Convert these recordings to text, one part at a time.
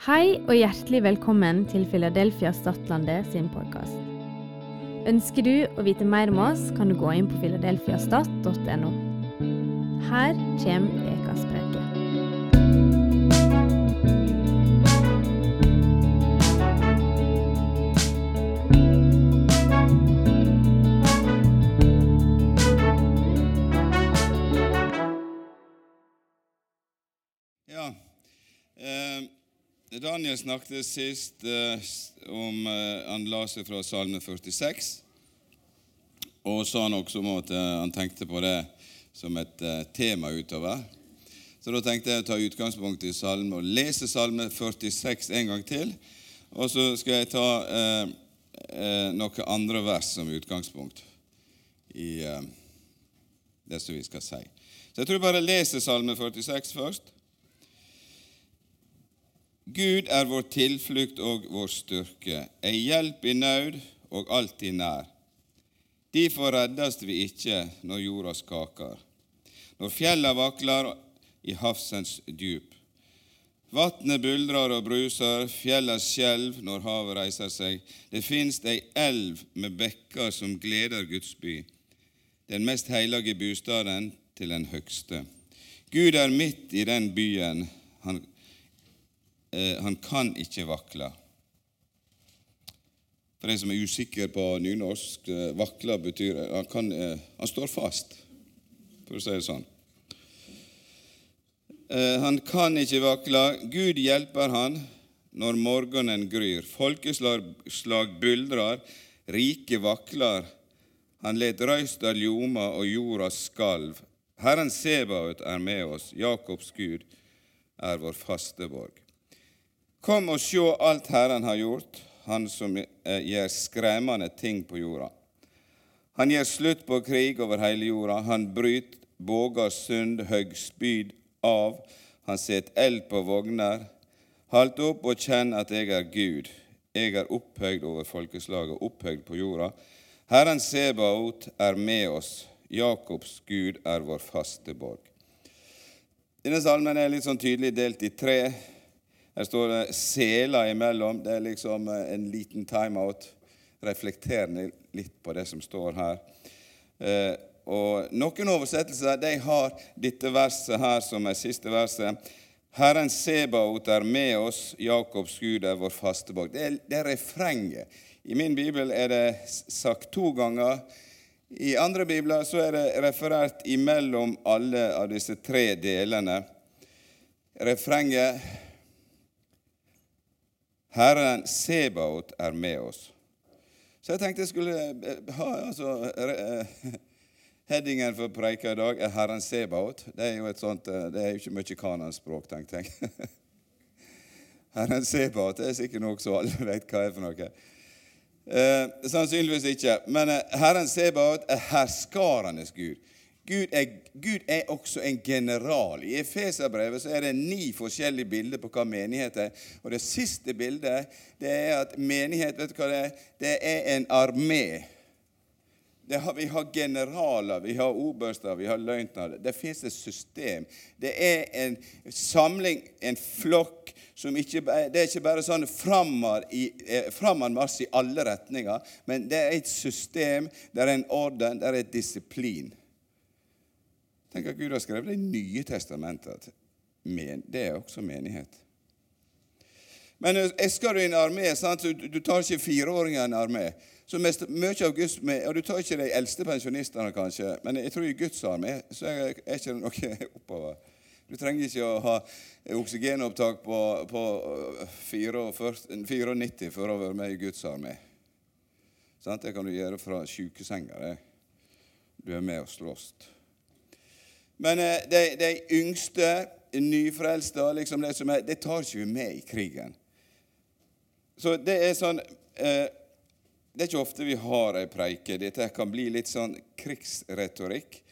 Hei og hjertelig velkommen til Philadelphia Stadlandet sin podkast. Ønsker du å vite mer om oss, kan du gå inn på filadelfiastat.no. Her kommer ukas Daniel snakket sist eh, om eh, Han la seg fra Salme 46. Og sa han også om at eh, han tenkte på det som et tema utover. Så da tenkte jeg å ta utgangspunkt i salme og lese Salme 46 en gang til. Og så skal jeg ta eh, eh, noen andre vers som utgangspunkt i eh, det som vi skal si. Så jeg tror jeg bare leser Salme 46 først. Gud er vår tilflukt og vår styrke, ei hjelp i nød og alltid nær. Derfor reddast vi ikke når jorda skaker, når fjella vakler i havsens djup. Vatnet buldrer og bruser, fjella skjelv når havet reiser seg. Det finst ei elv med bekker som gleder Guds by, den mest hellige bostaden til den høgste. Gud er midt i den byen. Han han kan ikke vakle. For en som er usikker på nynorsk, eh, vakle betyr han, kan, eh, han står fast, for å si det sånn. Eh, han kan ikke vakle. Gud hjelper han når morgenen gryr. Folkeslag buldrar, riket rike vakler. Han let røysta ljoma og jorda skalv. Herren Sebaot er med oss, Jakobs Gud er vår faste borg. Kom og sjå alt Herren har gjort, Han som eh, gjør skremmende ting på jorda. Han gjør slutt på krig over hele jorda. Han bryter båger sund, høgg spyd av. Han setter eld på vogner. Halt opp og kjenn at jeg er Gud. Jeg er opphøyd over folkeslaget, opphøyd på jorda. Herren Sebaot er med oss. Jakobs Gud er vår faste borg. Denne salmen er litt sånn tydelig delt i tre. Her står det seler imellom. Det er liksom eh, en liten timeout. Reflekterende litt på det som står her. Eh, og Noen oversettelser de har dette verset her som er siste verset. Herren Sebaot er med oss, Jakobs Gud er vår faste borg. Det det er refrenget. I min bibel er det sagt to ganger. I andre bibler så er det referert imellom alle av disse tre delene. Refrenget Herren Sebaot er med oss. Så jeg tenkte jeg skulle eh, ha altså, eh, Headingen for preika i dag er Herren Sebaot. Det er jo et sånt, eh, det er jo ikke mye kanonspråk, tenkte jeg. Herren Sebaot er sikkert noe så alle vet hva er for noe. Eh, sannsynligvis ikke. Men Herren Sebaot er herskarenes Gud. Gud er, Gud er også en general. I Efeserbrevet er det ni forskjellige bilder på hva menighet er. Og det siste bildet det er at menighet vet du hva det er? Det er en armé. Har, vi har generaler, vi har oberster, vi har løytnanter. Det fins et system. Det er en samling, en flokk, som ikke det er ikke bare sånn framanmarsj i alle retninger, men det er et system, det er en orden, det er et disiplin. Tenk at Gud har skrevet Det nye testamentet. Men det er også menighet. Men esker skal du i en armé, sant? du, tar ikke fireåringer i en armé. Så mest, mye av Guds, og Du tar ikke de eldste pensjonistene, kanskje, men jeg tror i Guds armé så er, er ikke noe oppover. Du trenger ikke å ha oksygenopptak på, på 44, 94 for å være med i Guds armé. Det kan du gjøre fra sjukesenga. det. Du er med og slåss. Men eh, de, de yngste, nyfrelste, liksom det det tar ikke vi med i krigen. Så det er sånn eh, Det er ikke ofte vi har ei preike. Dette kan bli litt sånn krigsretorikk.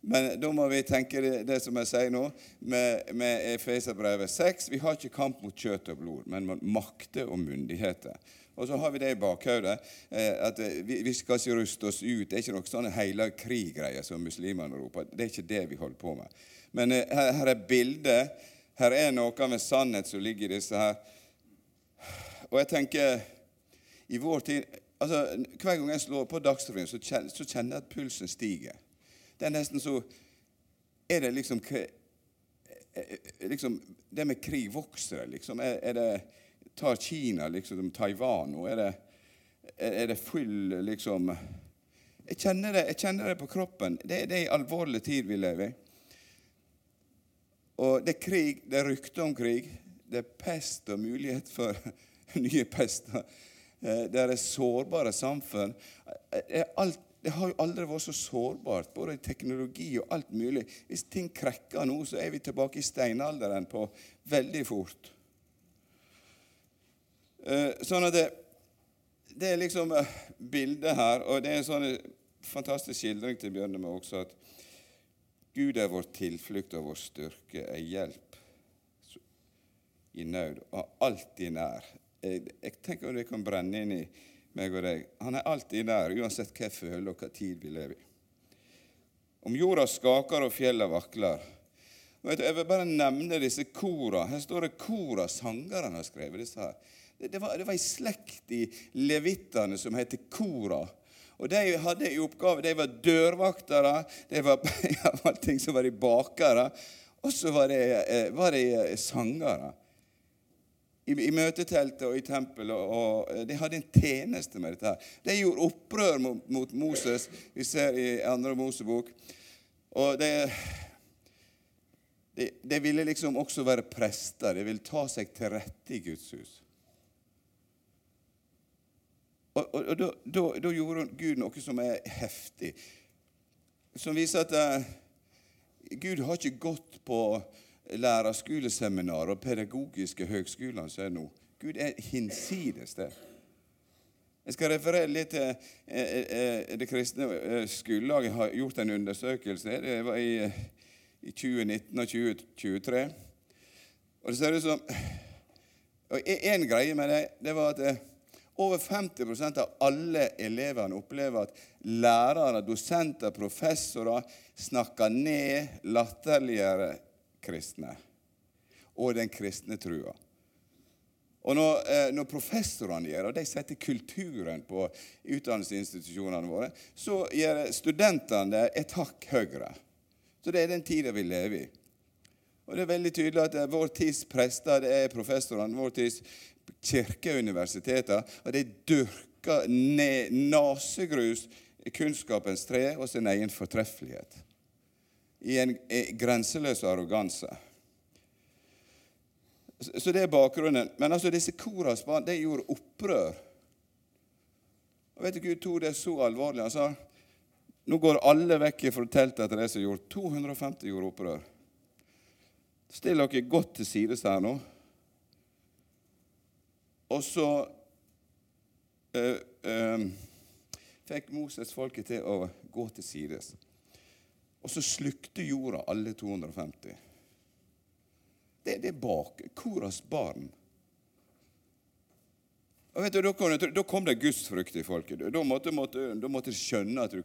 Men da må vi tenke det, det som jeg sier nå, med, med Efeserbrevet 6. Vi har ikke kamp mot kjøtt og blod, men mot makter og myndigheter. Og så har vi det i bakhodet eh, at eh, vi, skal ikke ruste oss ut. Det er ikke noe sånn hele krig-greier som muslimene roper. Det er ikke det vi holder på med. Men eh, her, er bildet. Her er noe med sannhet som ligger i disse her Og jeg tenker i vår tid altså, Hver gang jeg slår på Dagsrevyen, så, så kjenner jeg at pulsen stiger. Det er nesten så Er det liksom liksom, Det med krig vokser liksom. Er, er det, tar Kina liksom Taiwan nå? Er det, er det full liksom jeg kjenner, det, jeg kjenner det på kroppen. Det, det er en alvorlig tid vi lever i. Og det er krig, det er rykter om krig. Det er pest og mulighet for nye pester. Eh, det er sårbare samfunn. Eh, alt, det har jo aldri vært så sårbart, både i teknologi og alt mulig. Hvis ting krekker nå, så er vi tilbake i steinalderen på veldig fort. Eh, sånn at det, det er liksom bildet her, og det er en sånn fantastisk skildring til å begynne også, at Gud er vår tilflukt og vår styrke, er hjelp i nød og alltid nær. Jeg, jeg tenker det kan brenne inn i meg og deg. Han er alltid nær, uansett hva jeg føler og hva tid vi lever i. Om jorda skaker og fjellene vakler. Jeg vil bare nevne disse kora. Her står det kora sangerne har skrevet disse her. Det, var, det var ei slekt i levittene som het Kora. Og De hadde i oppgave, de var dørvaktere, de var ja, allting som var i bakere, og så var det, eh, var de sangere i, i møteteltet og i tempelet. Og, De hadde en tjeneste med dette. her. De gjorde opprør mot, mot Moses. Vi ser i andre Mosebok. Og de, de, de, ville liksom også være prester. De ville ta seg til rette i Guds hus. Og, og, og da, da, da, gjorde Gud noe som er heftig, som viser at uh, Gud har ikke gått på lærerskoleseminar og pedagogiske høgskoler som er nå. Gud er hinsides det. Jeg skal referere litt til eh, eh, Det kristne skolelaget har gjort en undersøkelse. Det var i, i 2019 og 2023. Og det ser ut som og En greie med det det var at over 50% av alle elevene opplever at lærere, dosenter, professorer snakker ned, latterligere kristne og den kristne trua. Og når, eh, når professorene gjør det, og de setter kulturen på utdannelsesinstitusjonene våre, så gjør studentene et hakk høyere. Så det er den tida vi lever i. Og Det er veldig tydelig at vår tids prester det er professorene, vår tids kirke og de dyrker nasegrus kunnskapens tre og sin egen fortreffelighet i en grenseløs arroganse. Så det er bakgrunnen. Men altså disse koras barn de gjorde opprør. Og vet du, Gud tok det så alvorlig. Han sa nå går alle vekk fra teltet etter det som gjort. 250 gjorde opprør. Still dere godt til sides her nå. Og så øh, øh, fikk Moses folket til å gå til sides. Og så slukte jorda alle 250. Det, det er bak Koras barn. Og vet du, Da kom det, da det gudsfrykt i folket. Da måtte, de skjønne at du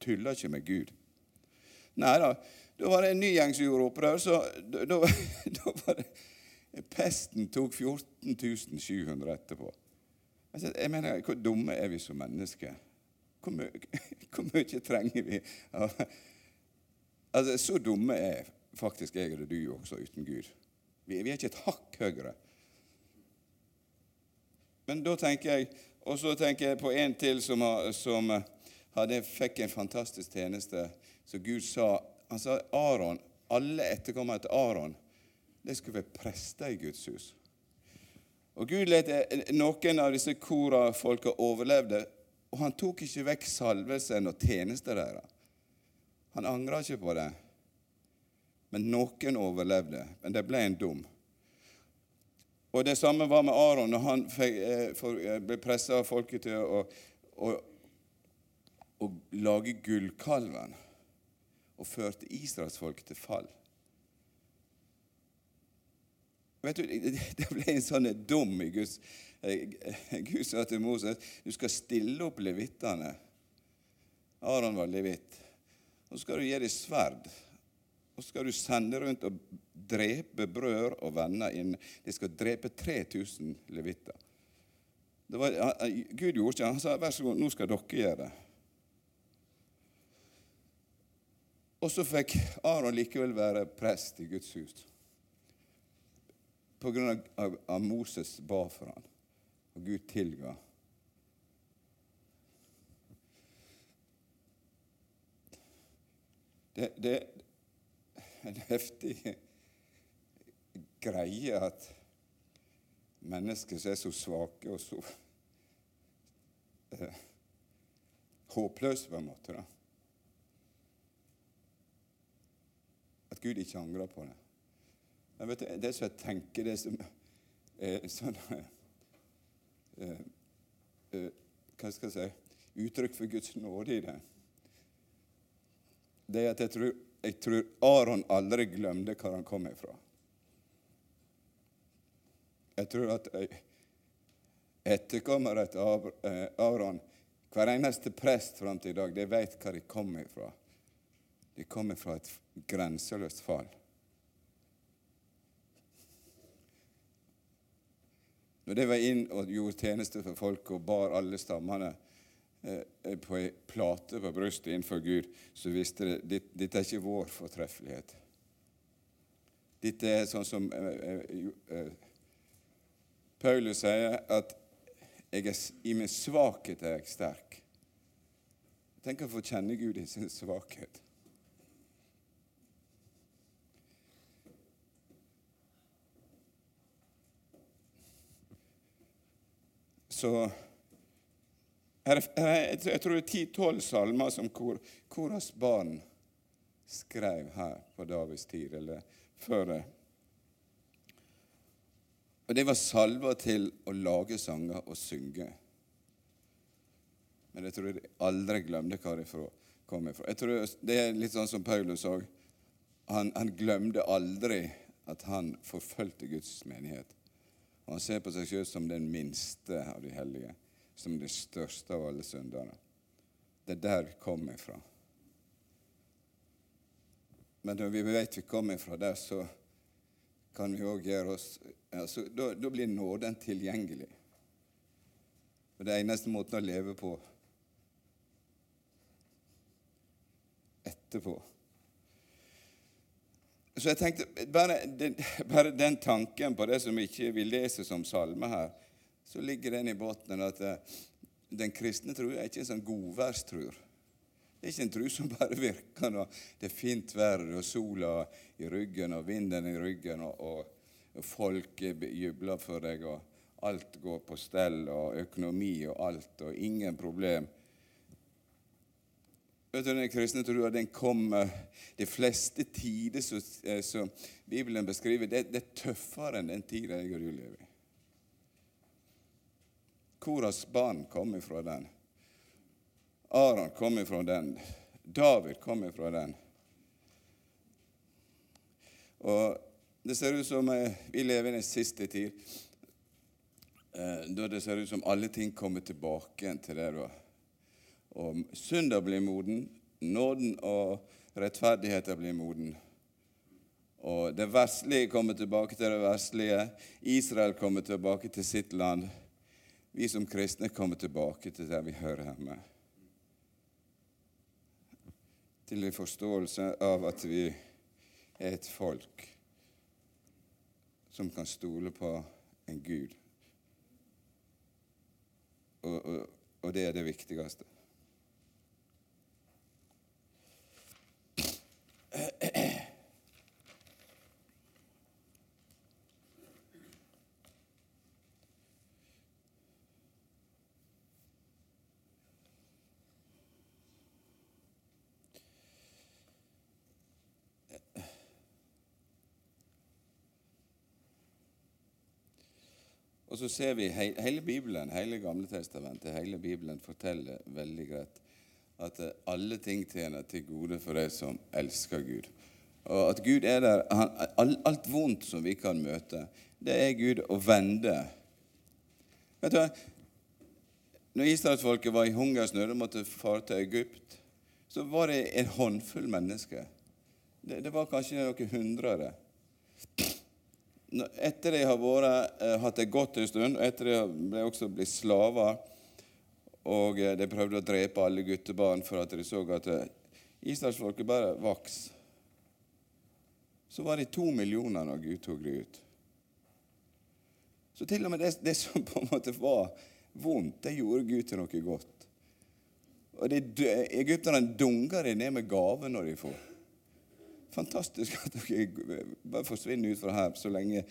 tuller ikke med Gud. Nei da. Da var det en ny gjeng som gjorde opprør. så da, da var det, Pesten tok 14 700 etterpå. Altså, jeg mener, Hvor dumme er vi som mennesker? Hvor, mye, hvor mye trenger vi Altså, Så dumme er faktisk jeg og du også uten Gud. Vi, vi er ikke et hakk høyere. Men da tenker jeg Og så tenker jeg på en til som, som hadde, fikk en fantastisk tjeneste. Så Gud sa Han sa Aron, alle etterkommere til Aron de skulle være prester i Guds hus. Og Gud let noen av disse kora-folka overlevde, og han tok ikke vekk salvelsen og tjenesten deres. Han angra ikke på det. Men noen overlevde. Men det ble en dum. Og Det samme var med Aron når han eh, eh, ble pressa av folket til å, å, å lage gullkalven og førte israelsfolket til fall. Vet du, Det ble en sånn dum i Guds Gud sa til Moses du skal stille opp levittene. Aron var levitt. Og så skal du gi dem sverd. Og så skal du sende rundt og drepe brødre og venner inn. De skal drepe 3000 levitter. Var, Gud gjorde ikke Han sa vær så god, nå skal dere gjøre det. Og så fikk Aron likevel være prest i Guds hus. På grunn av at Moses ba for ham, og Gud tilga. Det, det er en heftig greie at mennesker som er så svake og så eh, håpløse, på en måte da. At Gud ikke angrer på det. Men vet du, Det som jeg tenker, det som er sånn eh, eh, Hva skal jeg si Uttrykk for Guds nåde i det, det er at jeg tror, jeg tror Aron aldri glemte hvor han kom ifra. Jeg tror at etterkommere etter eh, Aron, hver eneste prest fram til i dag, de vet hva de kommer ifra. De kommer fra et grenseløst fall. Når de var inn og gjorde tjeneste for folk og bar alle stammene eh, på ei plate på brystet innenfor Gud, så visste de at dette er ikke vår fortreffelighet. Dette er sånn som eh, eh, Paulus sier at er, i min svakhet er jeg sterk. Tenk å få kjenne Gud i sin svakhet. Så Jeg tror det er ti-tolv salmer som kor, Koras barn skrev her på Davids tid, eller før det. Og det var salver til å lage sanger og synge. Men jeg tror de aldri glemte hva de kom ifra. Jeg tror Det er litt sånn som Paulus òg. Han, han glemte aldri at han forfulgte Guds menighet. Og han ser på seg selv som den minste av de hellige, som det største av alle syndere. Det er der vi kommer fra. Men når vi vet vi kommer fra der, så kan vi òg gjøre oss altså, da, da, blir nåden tilgjengelig. Og Det er eneste måten å leve på etterpå. Så jeg tenkte, bare bare den, tanken på det som ikke vi leser som salme her, så ligger den i bunnen at eh, den kristne tro er ikke en sånn godværstrur. Det er ikke en tro som bare virker når det er fint vær og sola i ryggen og vinden i ryggen, og, og, folk jubler for deg, og alt går på stell, og økonomi og alt, og ingen problem. Vet du, Den kristne trua den kommer de fleste tider som, eh, Bibelen beskriver, det, det, er tøffere enn den tida jeg og du lever i. Koras barn kom ifra den. Aron kom ifra den. David kom ifra den. Og Det ser ut som eh, vi lever i den siste tid, eh, da det ser ut som alle ting kommer tilbake til det. da og synder blir moden, nåden og rettferdigheten blir moden. Og det vestlige kommer tilbake til det vestlige. Israel kommer tilbake til sitt land. Vi som kristne kommer tilbake til der vi hører hjemme. Til en forståelse av at vi er et folk som kan stole på en Gud. Og, og, og det er det viktigste. Og så ser vi hele Bibelen, hele Gamle Testamentet, hele Bibelen forteller veldig greit at eh, alle ting tjener til gode for de som elsker Gud. Og at Gud er der, han, Alt vondt som vi kan møte, det er Gud å vende. Vet du, hva? når israelsfolket var i hungersnød og måtte fare til Egypt, så var det en håndfull mennesker. Det, det var kanskje noen hundre. Etter de har vært, eh, hatt det godt en stund, og etter de ble også blitt slaver, og eh, de prøvde å drepe alle guttebarn for at de så at eh, israelsfolket bare vokste. så var de to millioner når Gud tok dem ut. Så til og med det, det, som på en måte var vondt, det gjorde Gud til noe godt. Og Egypterne dunga dem ned med gaver når de får. Fantastisk at dere bare forsvinner ut fra her så lenge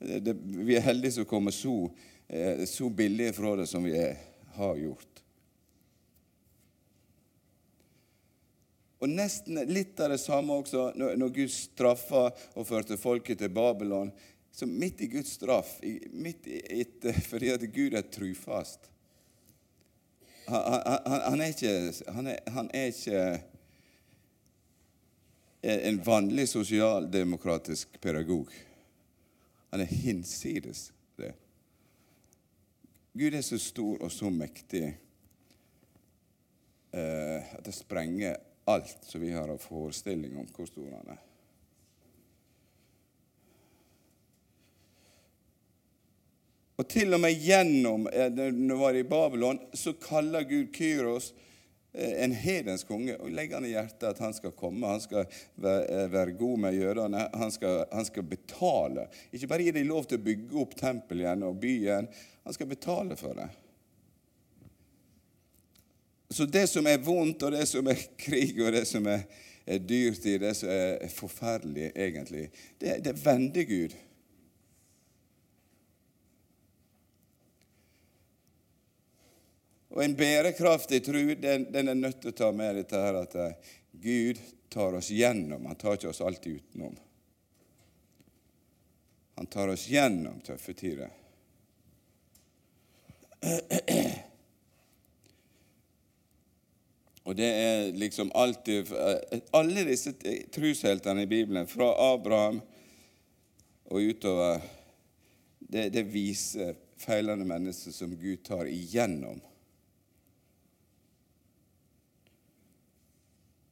det, Vi er heldige som kommer så, eh, så billige fra det som vi er, har gjort. Og nesten litt av det samme også når Gud straffa og førte folket til Babylon. Så midt i Guds straff, midt etter, fordi at Gud er trufast han, han, han, er ikke, han, er, han er ikke en vanlig sosialdemokratisk pedagog. Han er hinsides. Gud er så stor og så mektig eh, at det sprenger alt som vi har av forestilling om hvor stor han er. Og til og med gjennom eh, når vi var i Babylon, så kaller Gud Kyros en hedens konge og legger han i hjertet at han skal komme, han skal eh, være god med jødene, han skal, han skal betale. Ikke bare gi dem lov til å bygge opp tempel igjen og byen, han skal betale for det. Så det som er vondt, og det som er krig, og det som er, er i det som er forferdelig, egentlig, det, det vender Gud. Og en bærekraftig tro den, den, er nødt til å ta med dette her at eh, Gud tar oss gjennom. Han tar ikke oss alltid utenom. Han tar oss gjennom tøffe tider. Og det er liksom alltid eh, Alle disse trosheltene i Bibelen, fra Abraham og utover, det, det viser feilende mennesker som Gud tar igjennom.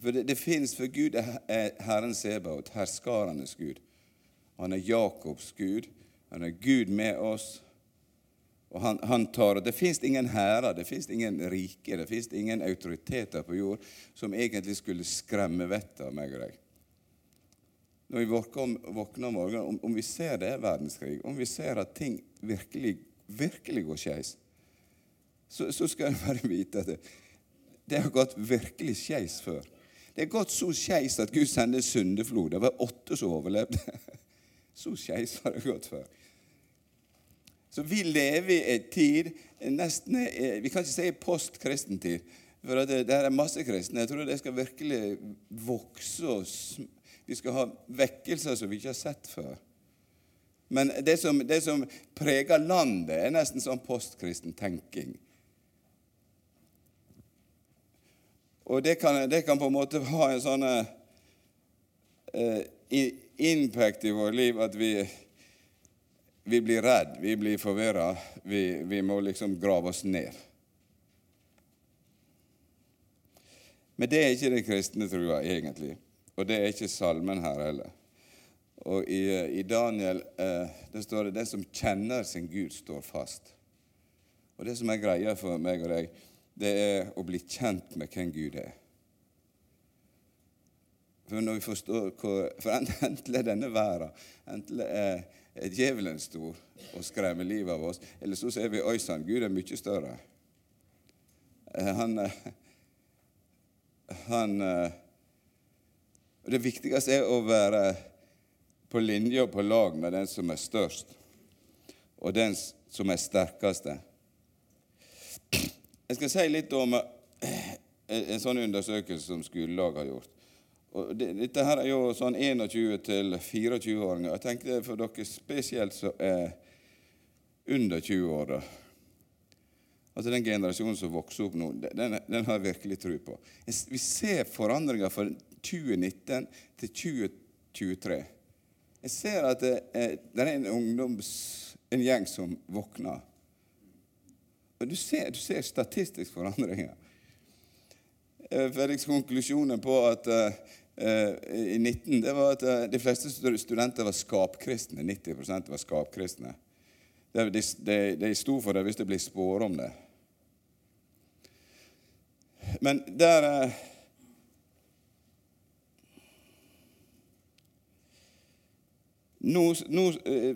For det, det fins for Gud er Herren Sebaot, herskarenes Gud. Han er Jakobs Gud. Han er Gud med oss. Og han, han tar, Det fins ingen hærer, det fins ingen rike, det fins ingen autoriteter på jord som egentlig skulle skremme vettet av meg og deg. Når vi våkner om morgenen, om, om, vi ser det er verdenskrig, om vi ser at ting virkelig, virkelig går skeis, så, så, skal du bare vite at det, det har gått virkelig skeis før. Det er gått så skeis at Gud sendte syndeflod. Det var åtte som overlevde. Så skeis har det gått før. Så vi lever i en tid nesten, eh, Vi kan ikke si postkristen tid. For det, det er masse kristne. Jeg tror det skal virkelig vokse. oss. Vi skal ha vekkelser som vi ikke har sett før. Men det som, det som preger landet, er nesten sånn postkristen tenking. Og det kan, det kan, på en måte ha en sånn eh, impact i vårt liv at vi, vi blir redd, vi blir forvirra. Vi, vi, må liksom grave oss ned. Men det er ikke den kristne trua egentlig. Og det er ikke salmen her heller. Og i, i Daniel eh, det står det 'Den som kjenner sin Gud, står fast'. Og det som er greia for meg og deg, det er å bli kjent med hvem Gud er. For når vi forstår hvor, For enten er denne verden enten er djevelen stor og skremmer livet av oss, eller så ser vi oi sann, Gud er mye større. Eh, han, eh, han eh, Det viktigste er å være på linje og på lag med den som er størst, og den som er sterkeste. Jeg skal si litt om eh, en sånn undersøkelse som skolelaget har gjort. Og dette her er jo sånn 21-24-åringer. Jeg tenkte for dere spesielt som er under 20 år. Altså Den generasjonen som vokser opp nå, den, den har jeg virkelig tro på. Vi ser forandringer fra 2019 til 2023. Jeg ser at det er, det er en ungdoms, en gjeng som våkner. Du ser, du ser statistisk forandringer. Eh, Felix konklusjonen på at uh, i 19, det var at uh, de fleste studenter var skapkristne. 90% var skapkristne. De, de, de sto for det hvis det blir spår om det. Men der Nå, nå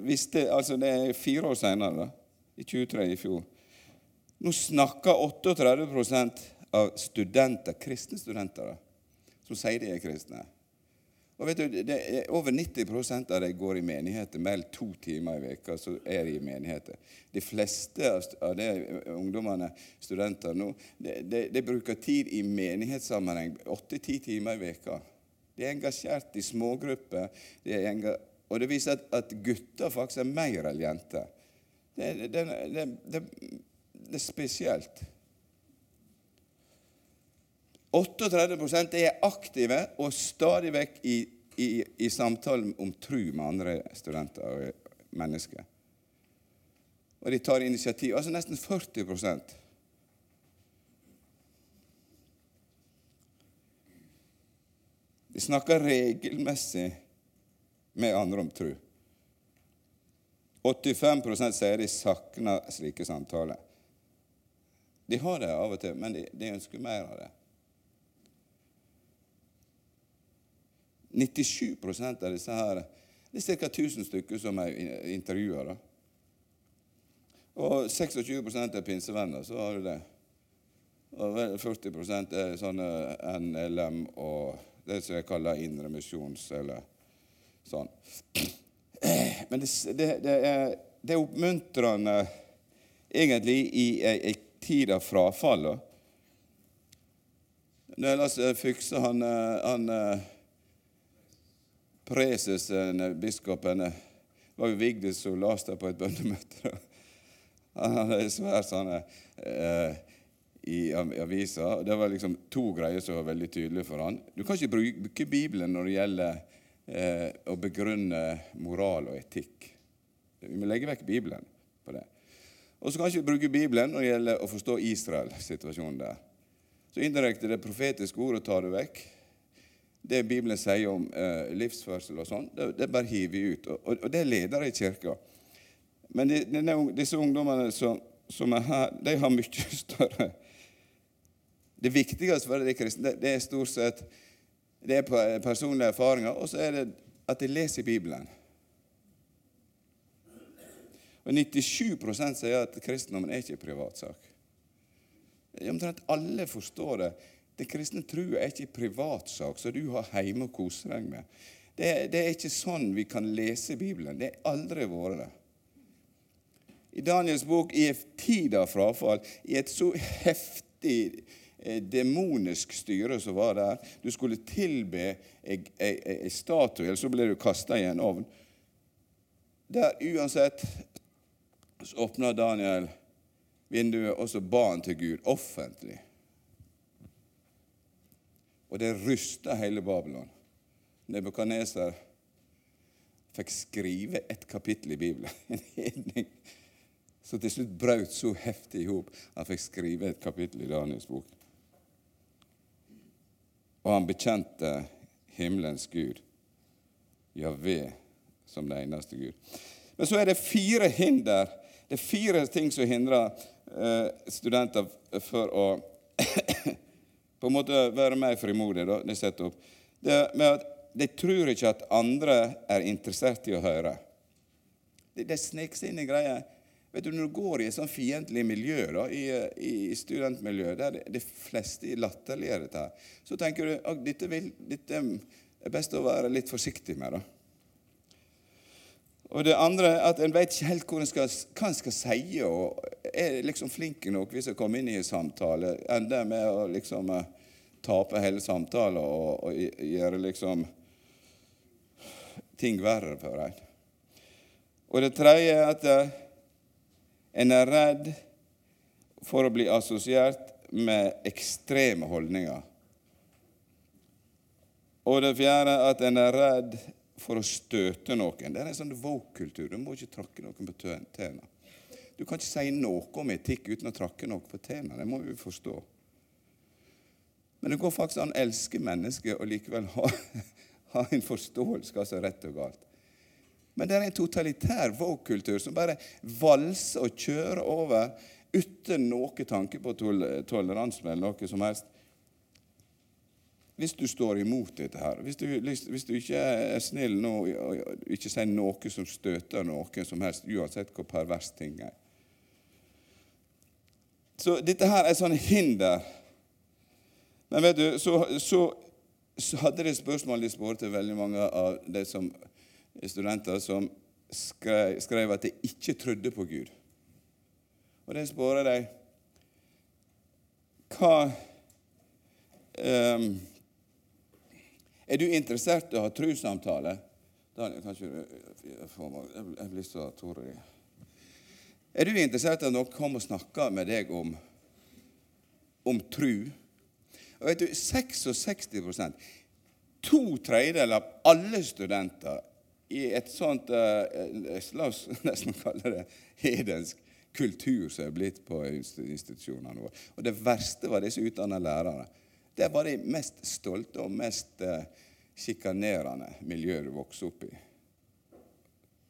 visste, altså Det er fire år senere, i 23 i fjor. Nå snakker 38% av studenter, kristne studenter som sier de er kristne. Og vet du, er Over 90% av dem går i menigheter. Mellom to timer i veka så er de i menigheter. De fleste av de ungdommene, studenter nå, de, de, de bruker tid i menighetssammenheng åtte-ti timer i veka. De er engasjert i smågrupper. De og det viser at, at gutter faktisk er mer enn jenter. Det, det, det, det, er spesielt. 38 er aktive og stadig vekk i, i, i samtalen om tru med andre studenter og mennesker. Og de tar initiativ. Altså nesten 40% De snakker regelmessig med andre om tro. 85% sier de savner slike samtaler. De har det av og til, men de, de ønsker mer av det. 97 av disse her Det er ca. 1000 stykker som er intervjua. Og 26% er pinsevenner, så har du det. Og 40% er sånne NLM og det som jeg kaller indremisjons- eller Sånn. Men det, det, det, er, det, er, oppmuntrende egentlig i ei tid av frafall. Nå ellers fikser Fykse, han, han preses, biskopen, var jo Vigdis som leste på et bønnemøte. Han hadde svært sånne eh, i avisa. Det var liksom to greier som var veldig tydelige for han. Du kan ikke bruke Bibelen når det gjelder eh, å begrunne moral og etikk. Vi må legge vekk Bibelen på det. Og så kan vi bruke Bibelen når det gjelder å forstå Israel-situasjonen der. Så indirekte det profetiske ordet tar du vekk. Det Bibelen sier om eh, livsførsel og sånn, det, det bare hiver vi ut. Og, og, det er ledere i kirka. Men de, denne, disse ungdommene som, som, er her, de har mye større Det viktigste for de kristne det er stort sett det er personlige erfaringer, og så er det at de leser Bibelen. Og 97 sier at kristendommen er ikke privatsak. Omtrent alle forstår det. Den kristne trua er ikke privatsak som du har hjemme og koser deg med. Det, det, er ikke sånn vi kan lese Bibelen. Det har aldri vært det. I Daniels bok, i en tid av frafall, i et så heftig Eh, demonisk styre som var der. Du skulle tilbe ei statue, eller så ble du kasta i en ovn. Der uansett så åpna Daniel vinduet, og så ba han til Gud offentlig. Og det rysta hele Babylon. Nebukadneser fikk skrive et kapittel i Bibelen. Som til slutt brøt så heftig i hop han fikk skrive et kapittel i Daniels bok og han bekjente himmelens Gud, Javé, som det eneste Gud. Men så er det fire hinder. Det er fire ting som hindrer eh, studenter for å på en måte være mer frimodige. Da, setter opp. Det med at De tror ikke at andre er interessert i å høre. Det, det sniker seg inn i greier. Vet du, Når du går i et sånn fiendtlig miljø, da, i, i studentmiljøet, der de, de fleste latterliggjør dette, så tenker du at dette, vil, dette er best å være litt forsiktig med. da. Og det andre er at en vet ikke helt hva en skal, skal, si, og er liksom flink nok hvis en kommer inn i en samtale. Ender med å liksom uh, tape hele samtalen og, og, gjøre liksom ting verre for en. Og det tredje er at uh, en er redd for å bli assosiert med ekstreme holdninger. Og det fjerde at en er redd for å støte noen. Det er en sånn woke-kultur. Du må ikke tråkke noen på tærne. Du kan ikke si noe om etikk uten å tråkke noen på tærne. Det må vi forstå. Men det går faktisk an å elske mennesker og likevel ha, ha en forståelse hva som er rett og galt. Men det er en totalitær woke-kultur som bare valser og kjører over uten noe tanke på toleranse eller noe som helst. Hvis du står imot dette her, hvis du, hvis du ikke er snill nå og ikke sier noe som støter noen som helst, uansett hvor pervers ting er Så dette her er sånn hinder. Men vet du, så, så, så hadde de spørsmål de spurte veldig mange av de som studenter som skrev, skrev at de ikke trodde på Gud. Og det spurte de Hva um, Er du interessert i å ha trossamtale? Kanskje Jeg blir så tårøy. Er du interessert i at noen kommer og snakker med deg om, om tru? Og vet du, 66 To tredjedeler av alle studenter i et sånt uh, La oss nesten kalle det hedensk kultur som er blitt på institusjonene våre. Og det verste var disse utdanna lærere. Det var de mest stolte og mest uh, sjikanerende miljøet du vokste opp i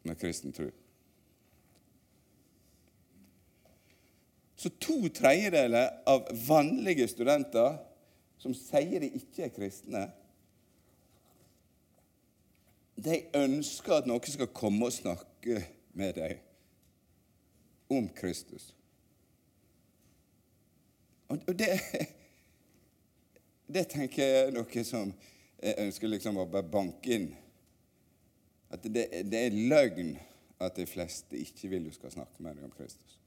med kristen tro. Så to tredjedeler av vanlige studenter som sier de ikke er kristne, de ønsker at noen skal komme og snakke med dem om Kristus. Og det, det tenker jeg er noe som jeg ønsker liksom å bare banke inn. At det, det, er løgn at de fleste ikke vil du skal snakke med deg om Kristus.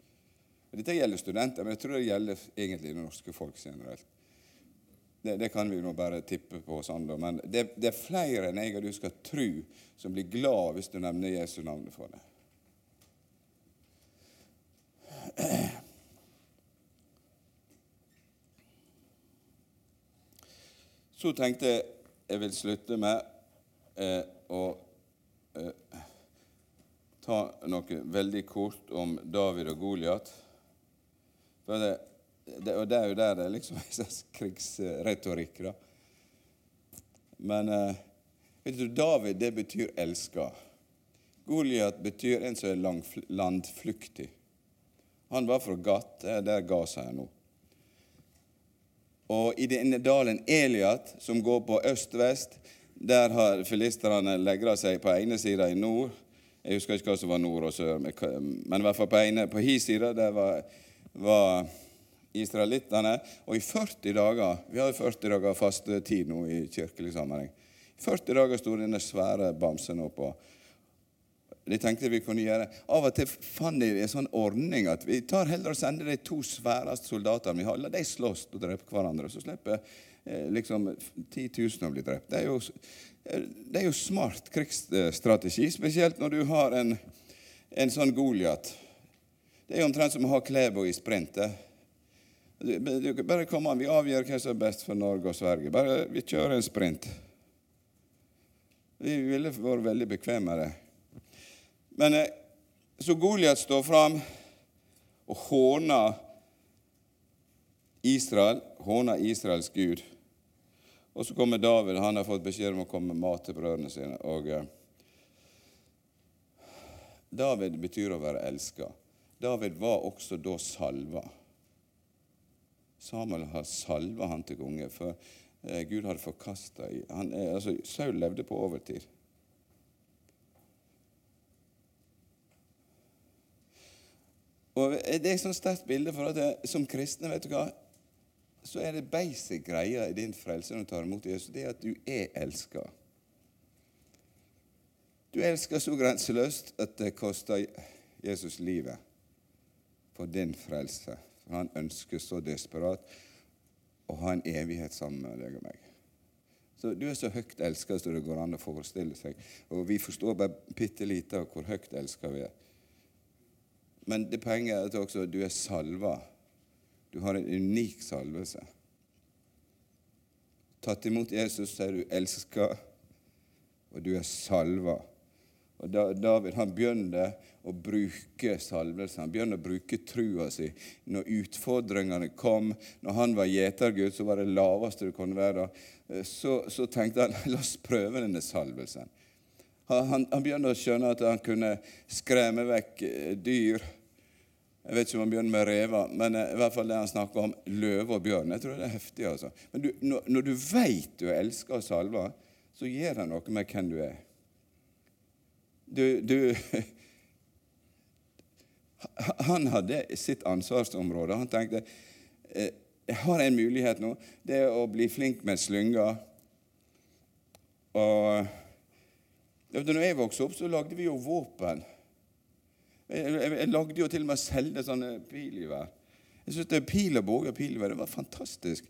Dette gjelder studenter, men jeg tror det gjelder egentlig det norske folk generelt. Det, det, kan vi nå bare tippe på. sånn da. Men det, det, er flere enn jeg og du skal tro, som blir glad hvis du nevner Jesu navn for det. Så tenkte jeg jeg vil slutte med eh, å eh, ta noe veldig kort om David og Goliat. Det, det, og det er jo der det er liksom en krigsretorikk. da. Men eh, vet du, David, det betyr 'elska'. Goliat betyr en som er landflyktig. Han var fra Gat, der Gaza er nå. Og i denne dalen Eliat, som går på øst-vest, der har filisterne legra seg på ene sida i nord. Jeg husker ikke hva som var nord og sør, men i hvert fall på, ene, på hi sida der var, var israelittene. Og i 40 dager Vi har 40 dager fastetid nå i kirkelig sammenheng. I 40 dager sto denne svære bamsen oppå. De tenkte vi kunne gjøre. Av og til fant de en sånn ordning at vi tar heller og sender de to sværeste soldatene vi har. La de slåss og drepe hverandre. Så slipper eh, liksom 10 000 å bli drept. Det er, jo, eh, det er jo smart krigsstrategi, spesielt når du har en, en sånn Goliat. Det er jo omtrent som å ha Klæbo i sprint. Bare kom an, Vi avgjør hva som er best for Norge og Sverige. Bare Vi kjører en sprint. Vi ville vært veldig bekvemme med det. Men eh, så Goliat står fram og håner Israel, håner Israels Gud. Og så kommer David. Han har fått beskjed om å komme med mat til brødrene sine. Og eh, David betyr å være elska. David var også da salva. Samuel har salva han til konge, for eh, Gud hadde forkasta altså, Saul levde på overtid. Og Det er et sånt sterkt bilde for at jeg, som kristne vet du hva, så er det basic greia i din frelse når du tar imot Jesus, det er at du er elska. Du elsker så grenseløst at det koster Jesus livet for din frelse. For han ønsker så desperat å ha en evighet sammen med deg og meg. Så Du er så høyt elska som det går an å forestille seg. Og vi forstår bare bitte lite av hvor høyt elska vi er. Men det poenget er at også du er salva. Du har en unik salvelse. Tatt imot Jesus, så er du elska, og du er salva. Og da, David han begynner å bruke salvelsen. Han begynner å bruke trua si. Når utfordringene kom, når han var gjetergud, så var det laveste du kunne være. Så, så tenkte han la oss prøve denne salvelsen. Han, han, han begynner å skjønne at han kunne skremme vekk eh, dyr. Jeg vet ikke om han begynner med rever, men eh, i hvert fall det han snakker om løve og bjørn. Jeg tror det er heftig. altså. Men du, når, når, du veit du elsker salva, så gjør det noe med hvem du er. Du, du Han hadde sitt ansvarsområde. Han tenkte eh, jeg har en mulighet nå. Det er å bli flink med slynger. Og da jeg vokste opp, så lagde vi jo våpen. Jeg, lagde jo til og med selv sånne pilgevær. Jeg syntes pil og båge og pilgevær det var fantastisk.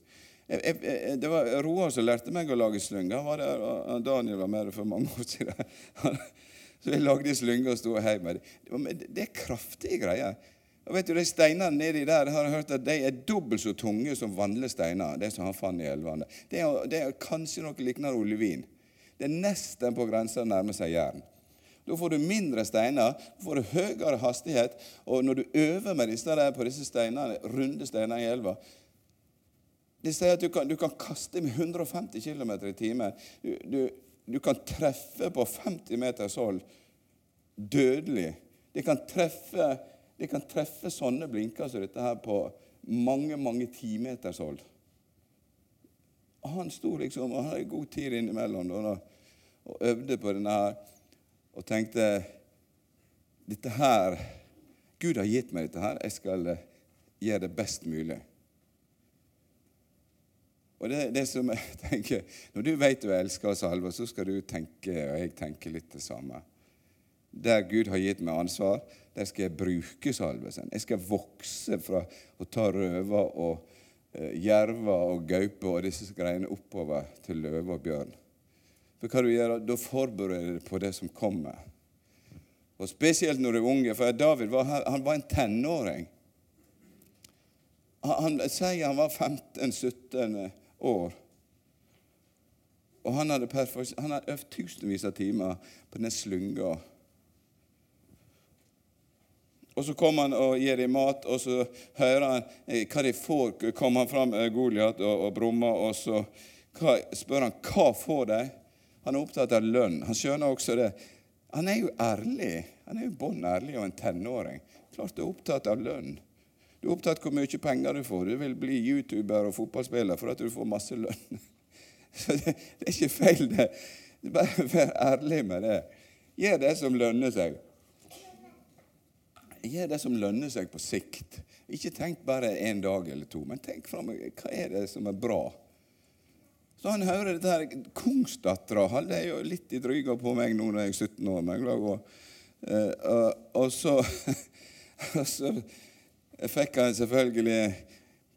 Jeg, jeg, det var Roar som lærte meg å lage slynger. Han var der, og Daniel var med for mange år siden. Så jeg lagde slynger og sto heiv med dem. Det er kraftige greier. Og vet du, De steinene nedi der har jeg hørt at de er dobbelt så tunge som vanlige steiner. det som han fant i elvene. Det er, det er kanskje noe lignende olivin. Det er nesten på grensa å nærme seg jern. Da får du mindre steiner, du får du høyere hastighet. Og når du øver med disse der på disse steinene, runde steinene i elva De sier at du kan, du kan kaste med 150 km i timen. Du, du, du kan treffe på 50 meters hold dødelig. De kan treffe, de kan treffe sånne blinker som dette her på mange, mange timeters hold. Han sto liksom og hadde god tid innimellom da, og øvde på denne her og tenkte dette her Gud har gitt meg dette her. Jeg skal gjøre det best mulig. Og det, det som jeg tenker, Når du vet du elsker oss salver, så skal du tenke, og jeg tenker litt det samme. Der Gud har gitt meg ansvar, der skal jeg bruke salvelsen. Jeg skal vokse fra å ta røver og uh, jerver og gaupe og disse greiene oppover til løve og bjørn. For hva du gjør, Da forbereder du deg på det som kommer. Og Spesielt når du er unge. For David var, han var en tenåring. Han, han sier han var 15-17 år. Og han hadde, han hadde øvd tusenvis av timer på denne slynga. Og så kommer han og gir dem mat, og så hører han eh, hva de får. kommer han fram, eh, Goliat, og, og brummer, og så hva, spør han hva får de? Han er opptatt av lønn. Han skjønner også det. Han er jo ærlig. Han er jo bånn ærlig og en tenåring. Klart du er opptatt av lønn. Du er opptatt av hvor mye penger du får. Du vil bli YouTuber og fotballspiller for at du får masse lønn. Så det, det er ikke feil, det. Bare vær ærlig med det. Gjør det som lønner seg. Gjør det som lønner seg på sikt. Ikke tenk bare en dag eller to, men tenk fram Hva er det som er bra? Så han hører dette her Kongsdattera hadde jo litt i dryga på meg nå når jeg er 17 år. Men jeg og, uh, og så, og så fikk han selvfølgelig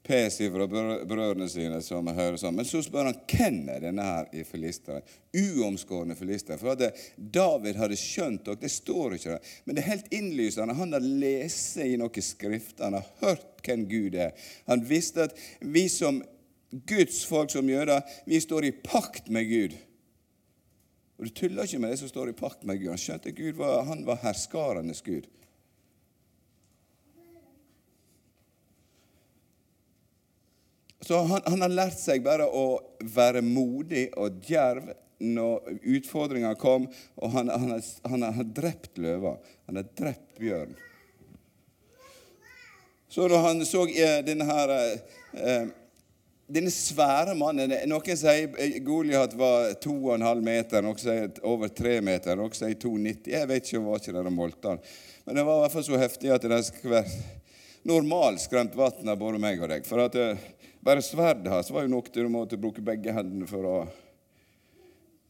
pes fra brødrene sine, som hører sånn. Men så spør han hvem er denne her i filisteren. Uomskårne filister. For at David hadde skjønt det, det står ikke der. Men det er helt innlysende. Han har lest i noen skrifter, han har hørt hvem Gud er. Han visste at vi som Guds folk som jøder, vi står i pakt med Gud. Og Du tuller ikke med det som står i pakt med Gud. Han skjønte Gud var, han var herskarenes Gud. Så han, han, har lært seg bare å være modig og djerv når utfordringa kom. Og han, han, har, han har drept løva. Han har drept bjørn. Så når han så eh, denne her eh, denne svære mannen Noen sier eh, Goliat var 2,5 meter, noen sier over 3 meter, noen sier 2,90. Jeg vet ikke, var ikke der de målte han. Men det var i hvert fall så heftig at det skulle være normalt skremt vann av både meg og deg. For at bare sverdet hans var jo nok til du måtte bruke begge hendene for å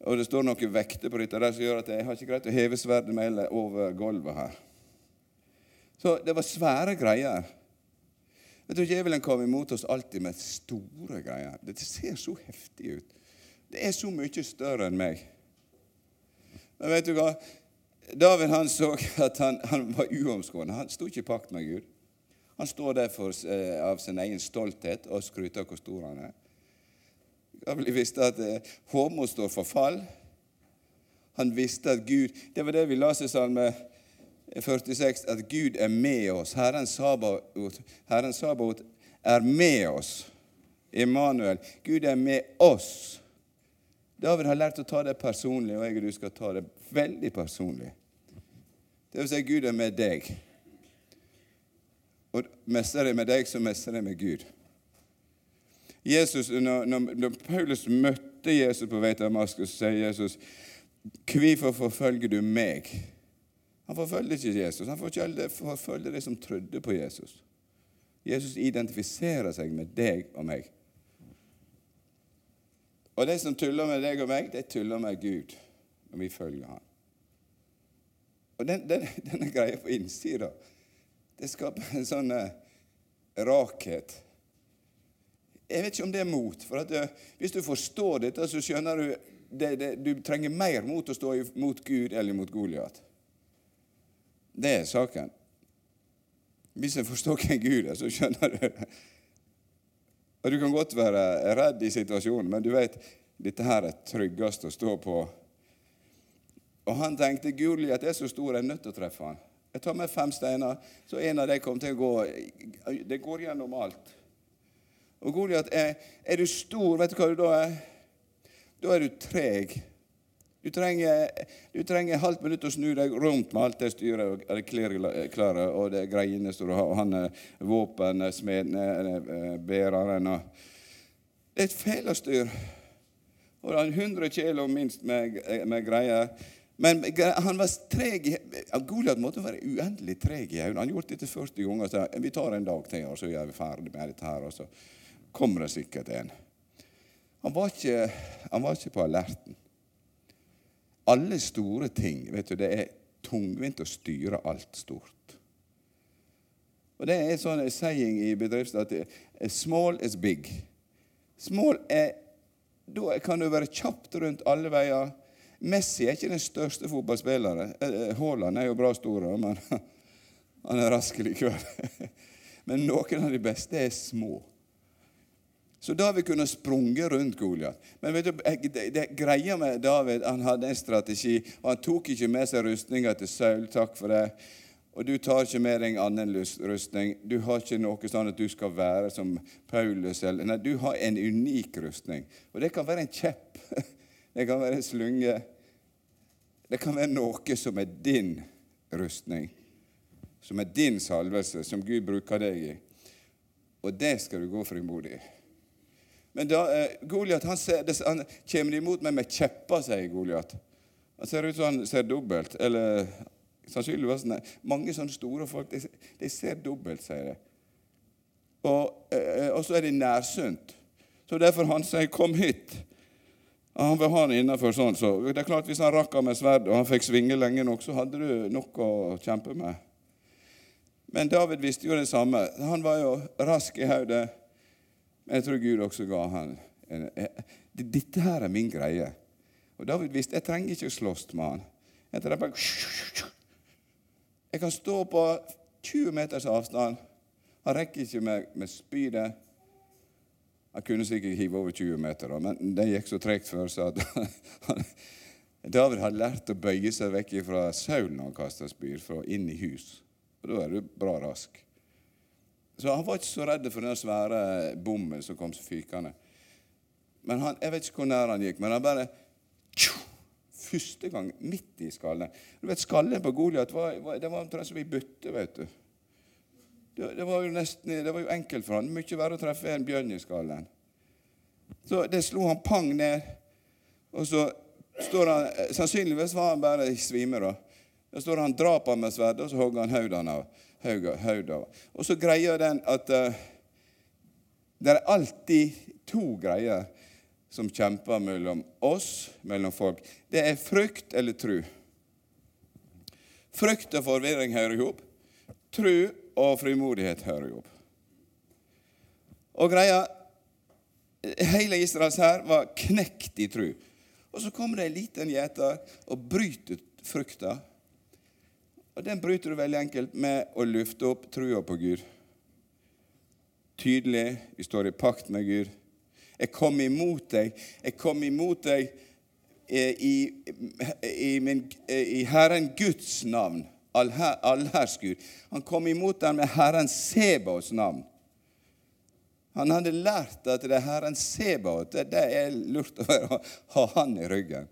Og det står noen vekter på dette der som gjør at jeg har ikke greit å heve sverdet meg over gulvet her. Så det var svære greier. Vet du, Djevelen kommer imot oss alltid med store greier. Det ser så heftig ut. Det er så mye større enn meg. Men vet du hva? David han så at han, han var uomskåren. Han sto ikke i pakt med Gud. Han står der for, eh, av sin egen stolthet og skryter hvor stor han er. Jeg visste at eh, Håmo står for fall. Han visste at Gud Det var det vi leste i Salme 46, at Gud er med oss. Herren Sabaot, Herren Sabaot er med oss. Emanuel. Gud er med oss. David har lært å ta det personlig, og jeg og du skal ta det veldig personlig. Det vil si, Gud er med deg. Og mestrer jeg med deg, så mestrer jeg med Gud. Jesus, når, når, Paulus møtte Jesus på vei til Damaskus, sier Jesus, 'Hvorfor forfølger du meg?' Han forfølger ikke Jesus. Han forfølger de som trodde på Jesus. Jesus identifiserer seg med deg og meg. Og de som tuller med deg og meg, de tuller med Gud når vi følger ham. Og den, den, denne greia på innsida, det skaper en sånn uh, rakhet. Jeg vet ikke om det er mot. for at, uh, Hvis du forstår dette, så skjønner du det, du trenger mer mot å stå mot Gud eller mot Goliat. Det er saken. Hvis en forstår hvem Gud er, så skjønner du og Du kan godt være redd i situasjonen, men du vet dette her er tryggest å stå på. Og Han tenkte Goliat er så stor, jeg er nødt til å treffe han. Jeg tar med fem steiner, så en av dem kommer til å gå Det går gjennom alt. Og Goliat er Er du stor, vet du hva du da er? Da er du treg. Du trenger, du trenger halvt minutt å snu deg rundt med alt det styret og det klærne og det greiene som du har, og han er våpensmeden, bæreren og Det er et felestyr. Og det er 100 kilo minst med, med greier. Men han var treg Goliat måtte være uendelig treg i øynene. Han gjorde dette 40 ganger. Så vi tar en dag til, og så er vi ferdig med dette her. Og så kommer det sikkert en. Han var ikke, han var ikke på alerten. Alle store ting vet du, Det er tungvint å styre alt stort. Og Det er sånn saying i bedriften at small is big. Small er Da kan du være kjapt rundt alle veier. Messi er ikke den største fotballspilleren. Eh, eh, Haaland er jo bra stor, men han er rask likevel. Men noen av de beste er små. Så David kunne sprunget rundt Goliat. Men vet du, det, greia med David Han hadde en strategi, og han tok ikke med seg rustninga til Saul. Takk for det. Og du tar ikke med deg en annen rustning. Du har ikke noe sånn at du skal være som Paulus. Eller, nei, du har en unik rustning. Og det kan være en kjepp. Det kan være en slynge. Det kan være noe som er din rustning. Som er din salvelse, som Gud bruker deg i. Og det skal du gå frimodig i. Men da, eh, Goliat han, han kommer imot meg med kjepper, sier Goliat. Han ser ut som han ser dobbelt. Eller sannsynligvis nei. Mange sånne store folk de, de ser dobbelt, sier de. Og, eh, så er de nærsynt. Så derfor han sier 'kom hit'. Han vil ha han innafor sånn. Så det er klart Hvis han rakk med sverd og han fikk svinge lenge nok, så hadde du nok å kjempe med. Men David visste jo det samme. Han var jo rask i hodet. Men jeg tror Gud også ga han Dette her er min greie. Og David visste jeg trenger ikke å slåss med han. Jeg, bare, jeg kan stå på 20 meters avstand. Han rekker ikke med, med spydet. Han kunne sikkert hive over 20 meter, men det gikk så tregt før, så David hadde lært å bøye seg vekk fra Saul når han kasta spyd, fra inn i hus. Og Da er du bra rask. Så han var ikke så redd for den svære bommen som kom fykende. Men han, Jeg vet ikke hvor nær han gikk, men han bare tju, Første gang midt i skallen. Du vet, Skallen på Goliat var, var, det var omtrent som ei bytte. vet du. Det, det, var jo nesten, det var jo enkelt for han. Mye verre å treffe en bjørn i skallen. Så det slo han pang ned. Og så står han Sannsynligvis var han bare i svime. da. Da står han drap ham med sverdet, og så hogger han hodet av hodet. Og så greier den at uh, det er alltid to greier som kjemper mellom oss, mellom folk. Det er frykt eller tru. Frykt og forvirring hører i hop. Tru og frimodighet hører i hop. Og greia Hele Israels hær var knekt i tru. Og så kommer det en liten gjeter og bryter frykta og Den bryter du veldig enkelt med å lufte opp trua på Gud. Tydelig. Vi står i pakt med Gud. Jeg kom imot deg. Jeg kom imot deg eh, i, i, min, eh, i Herren Guds navn, allherrsgud. Han kom imot dem med Herren Sebaos navn. Han hadde lært at det er Herren Sebaot det er lurt å ha han i ryggen.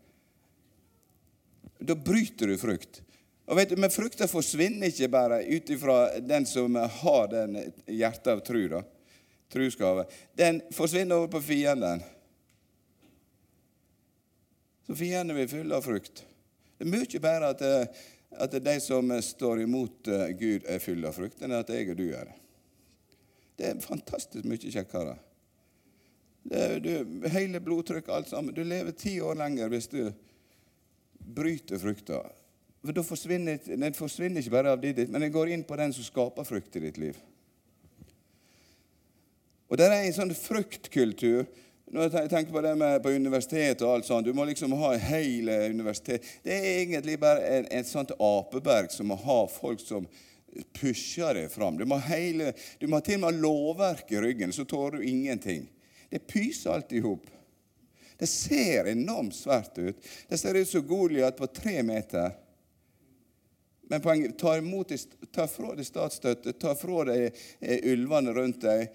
Da bryter du frukt. Og vet du, Men frukta forsvinner ikke bare ut ifra den som har den hjertet av tru. da. Truskave. Den forsvinner over på fienden. Så fienden blir full av frukt. Det er mye bedre at, eh, at de som står imot eh, Gud, er fulle av frukt, enn at jeg og du er det. Det er fantastisk mye kjekkere. Du, hele blodtrykk, alt sammen. Du lever ti år lenger hvis du bryter frukta. For forsvinner, Den forsvinner ikke bare av ditt, men den går inn på den som skaper frukt i ditt liv. Og det er en sånn fruktkultur når jeg tenker på det med på universitetet og alt sånt, Du må liksom ha hele universitet. Det er egentlig bare et sånt apeberg som må ha folk som pusher deg fram. Du må, hele, du må til og med ha lovverk i ryggen, så tåler du ingenting. Det pyser alt i hop. Det ser enormt svært ut. Det ser ut som Goliat på tre meter. Men poenget ta, imot, ta fra deg statsstøtte, ta fra deg eh, ulvene rundt deg.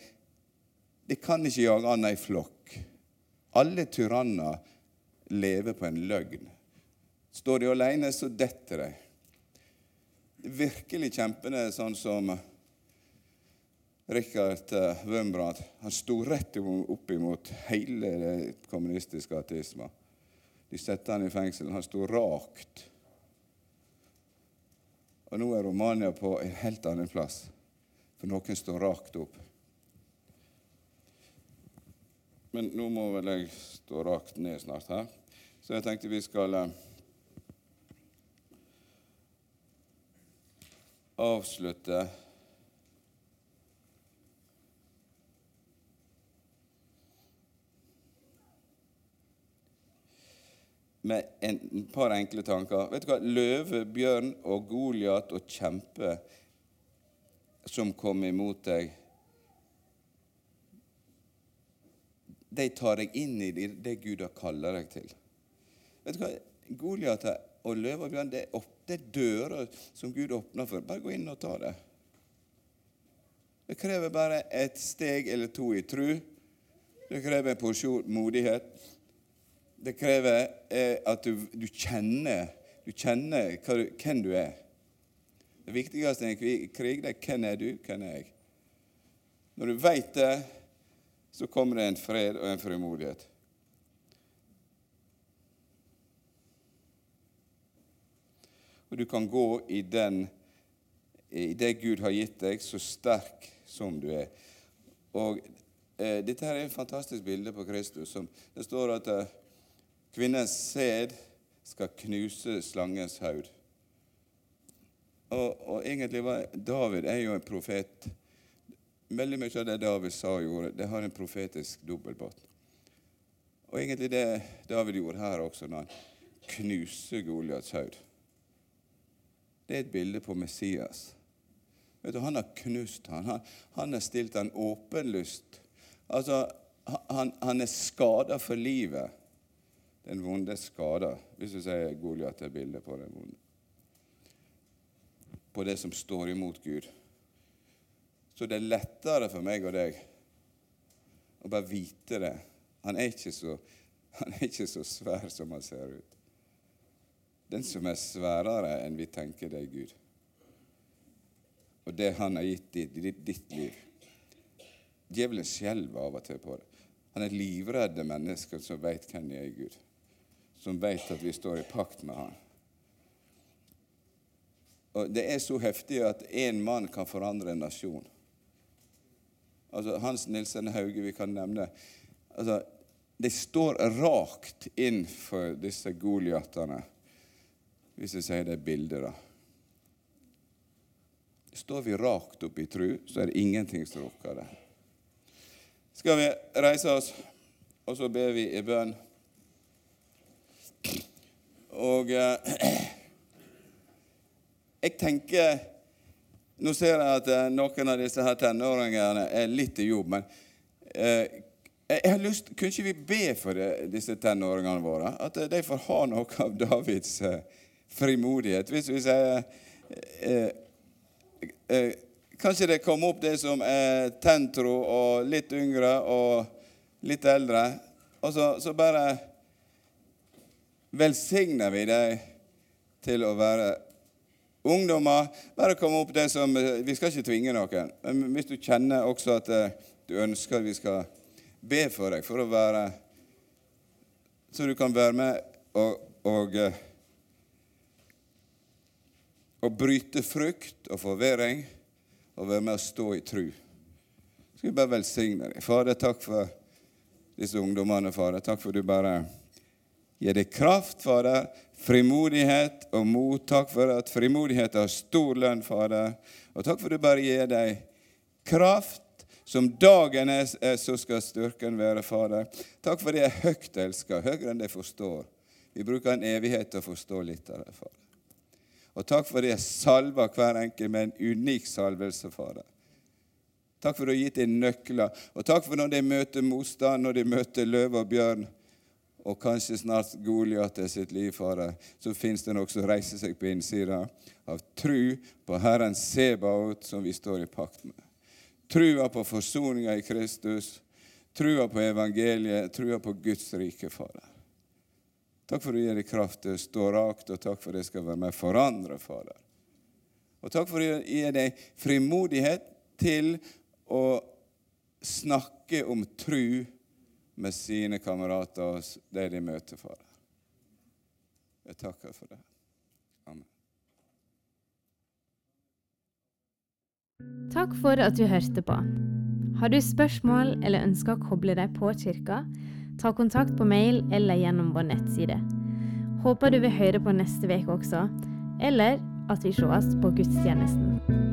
De kan ikke jage annet i flokk. Alle tyranner lever på en løgn. Står de alene, så detter de virkelig kjempende, sånn som Richard eh, Han sto rett opp imot hele det kommunistiske ateismen. De satte han i fengsel. Han sto rakt. Og nå er Romania på en helt annen plass, for noen står rakt opp. Men nå må vel jeg stå rakt ned snart her, så jeg tenkte vi skal eh, avslutte med en par enkle tanker. Vet du hva? Løve, bjørn og Goliat og kjempe som kom imot deg De tar deg inn i det Gud har kaller deg til. Vet du hva? Goliat og løve og bjørn det er det er dører som Gud åpner for. Bare gå inn og ta det. Det krever bare et steg eller to i tru. Det krever en porsjon modighet. Det krever er at du, du, kjenner, du kjenner hva, hvem du er. Det viktigste i en krig det er hvem er du, hvem er jeg. Når du veit det, så kommer det en fred og en frimodighet. og du kan gå i, den, i det Gud har gitt deg, så sterk som du er. Og eh, Dette her er et fantastisk bilde på Kristus. Som, det står at eh, kvinnens sæd skal knuse slangens haud. Og, og, egentlig var David er jo en profet. Veldig mye av det David sa og gjorde, det har en profetisk dobbeltbåt. Og egentlig det David gjorde her også, når han knuser Goliats haud det er et bilde på Messias. Vet du, Han har knust han. Han, han har stilt en åpen lyst. Altså, han, han er skada for livet. Den vonde skada, hvis du sier Goliat er bildet på den vonde. På det som står imot Gud. Så det er lettere for meg og deg å bare vite det. Han er ikke så, er ikke så svær som han ser ut den som er sværere enn vi tenker det er Gud. Og det han har gitt i ditt, ditt liv. Djevelen skjelver av og til på det. Han er livredde mennesker som vet hvem de er i Gud. Som vet at vi står i pakt med han. Og Det er så heftig at én mann kan forandre en nasjon. Altså Hans Nilsen Hauge, vi kan nevne. Altså, De står rakt inn for disse goliatene hvis jeg sier det er bildet, da. Står vi rakt opp i tru, så er det ingenting som rokker det. Skal vi reise oss, og så ber vi i bønn. Og eh, jeg tenker Nå ser jeg at eh, noen av disse her tenåringene er litt i jobb, men eh, Jeg har lyst, Kunne ikke vi be for disse tenåringene våre? At de får ha noe av Davids frimodighet. Hvis vi sier Kanskje det kommer opp det som er tentro og litt yngre og litt eldre. Og så, så bare velsigner vi deg til å være ungdommer. Bare komme opp det som Vi skal ikke tvinge noen. Men hvis du kjenner også at eh, du ønsker at vi skal be for deg for å være Så du kan være med og, og, eh, og bryte frykt og forvirring og være med å stå i tru. Skal vi bare velsigne deg. Fader, takk for disse ungdommene, Fader. Takk for du bare gir deg kraft, Fader, frimodighet og mot. Takk for at frimodighet har stor lønn, Fader. Og takk for at du bare gir deg kraft. Som dagen er, så skal styrken være, Fader. Takk for det er høyt elsker, høyere enn de forstår. Vi bruker en evighet til å forstå litt av det, Fader. Og takk for det salver hver enkelt med en unik salvelse, Fader. Takk for at du har gitt dem nøkler. Og takk for når de møter motstand, når de møter løve og bjørn, og kanskje snart Goliat er sitt liv, Fader, så fins det noe som reiser seg på innsida av tru på Herren Sebaot, som vi står i pakt med. Trua på forsoninga i Kristus, trua på evangeliet, trua på Guds rike, Fader. Takk for at du gir deg kraft til å stå rakt, og takk for at jeg skal være med og forandre, Fader. Og takk for at du gir deg frimodighet til å snakke om tru med sine kamerater og de de møter, Fader. Jeg takker for det. Amen. Takk for at du hørte på. Har du spørsmål eller ønsker å koble deg på kirka, ta kontakt på mail eller gjennom vår nettside. Håper du vil høre på neste uke også, eller at vi sees på gudstjenesten.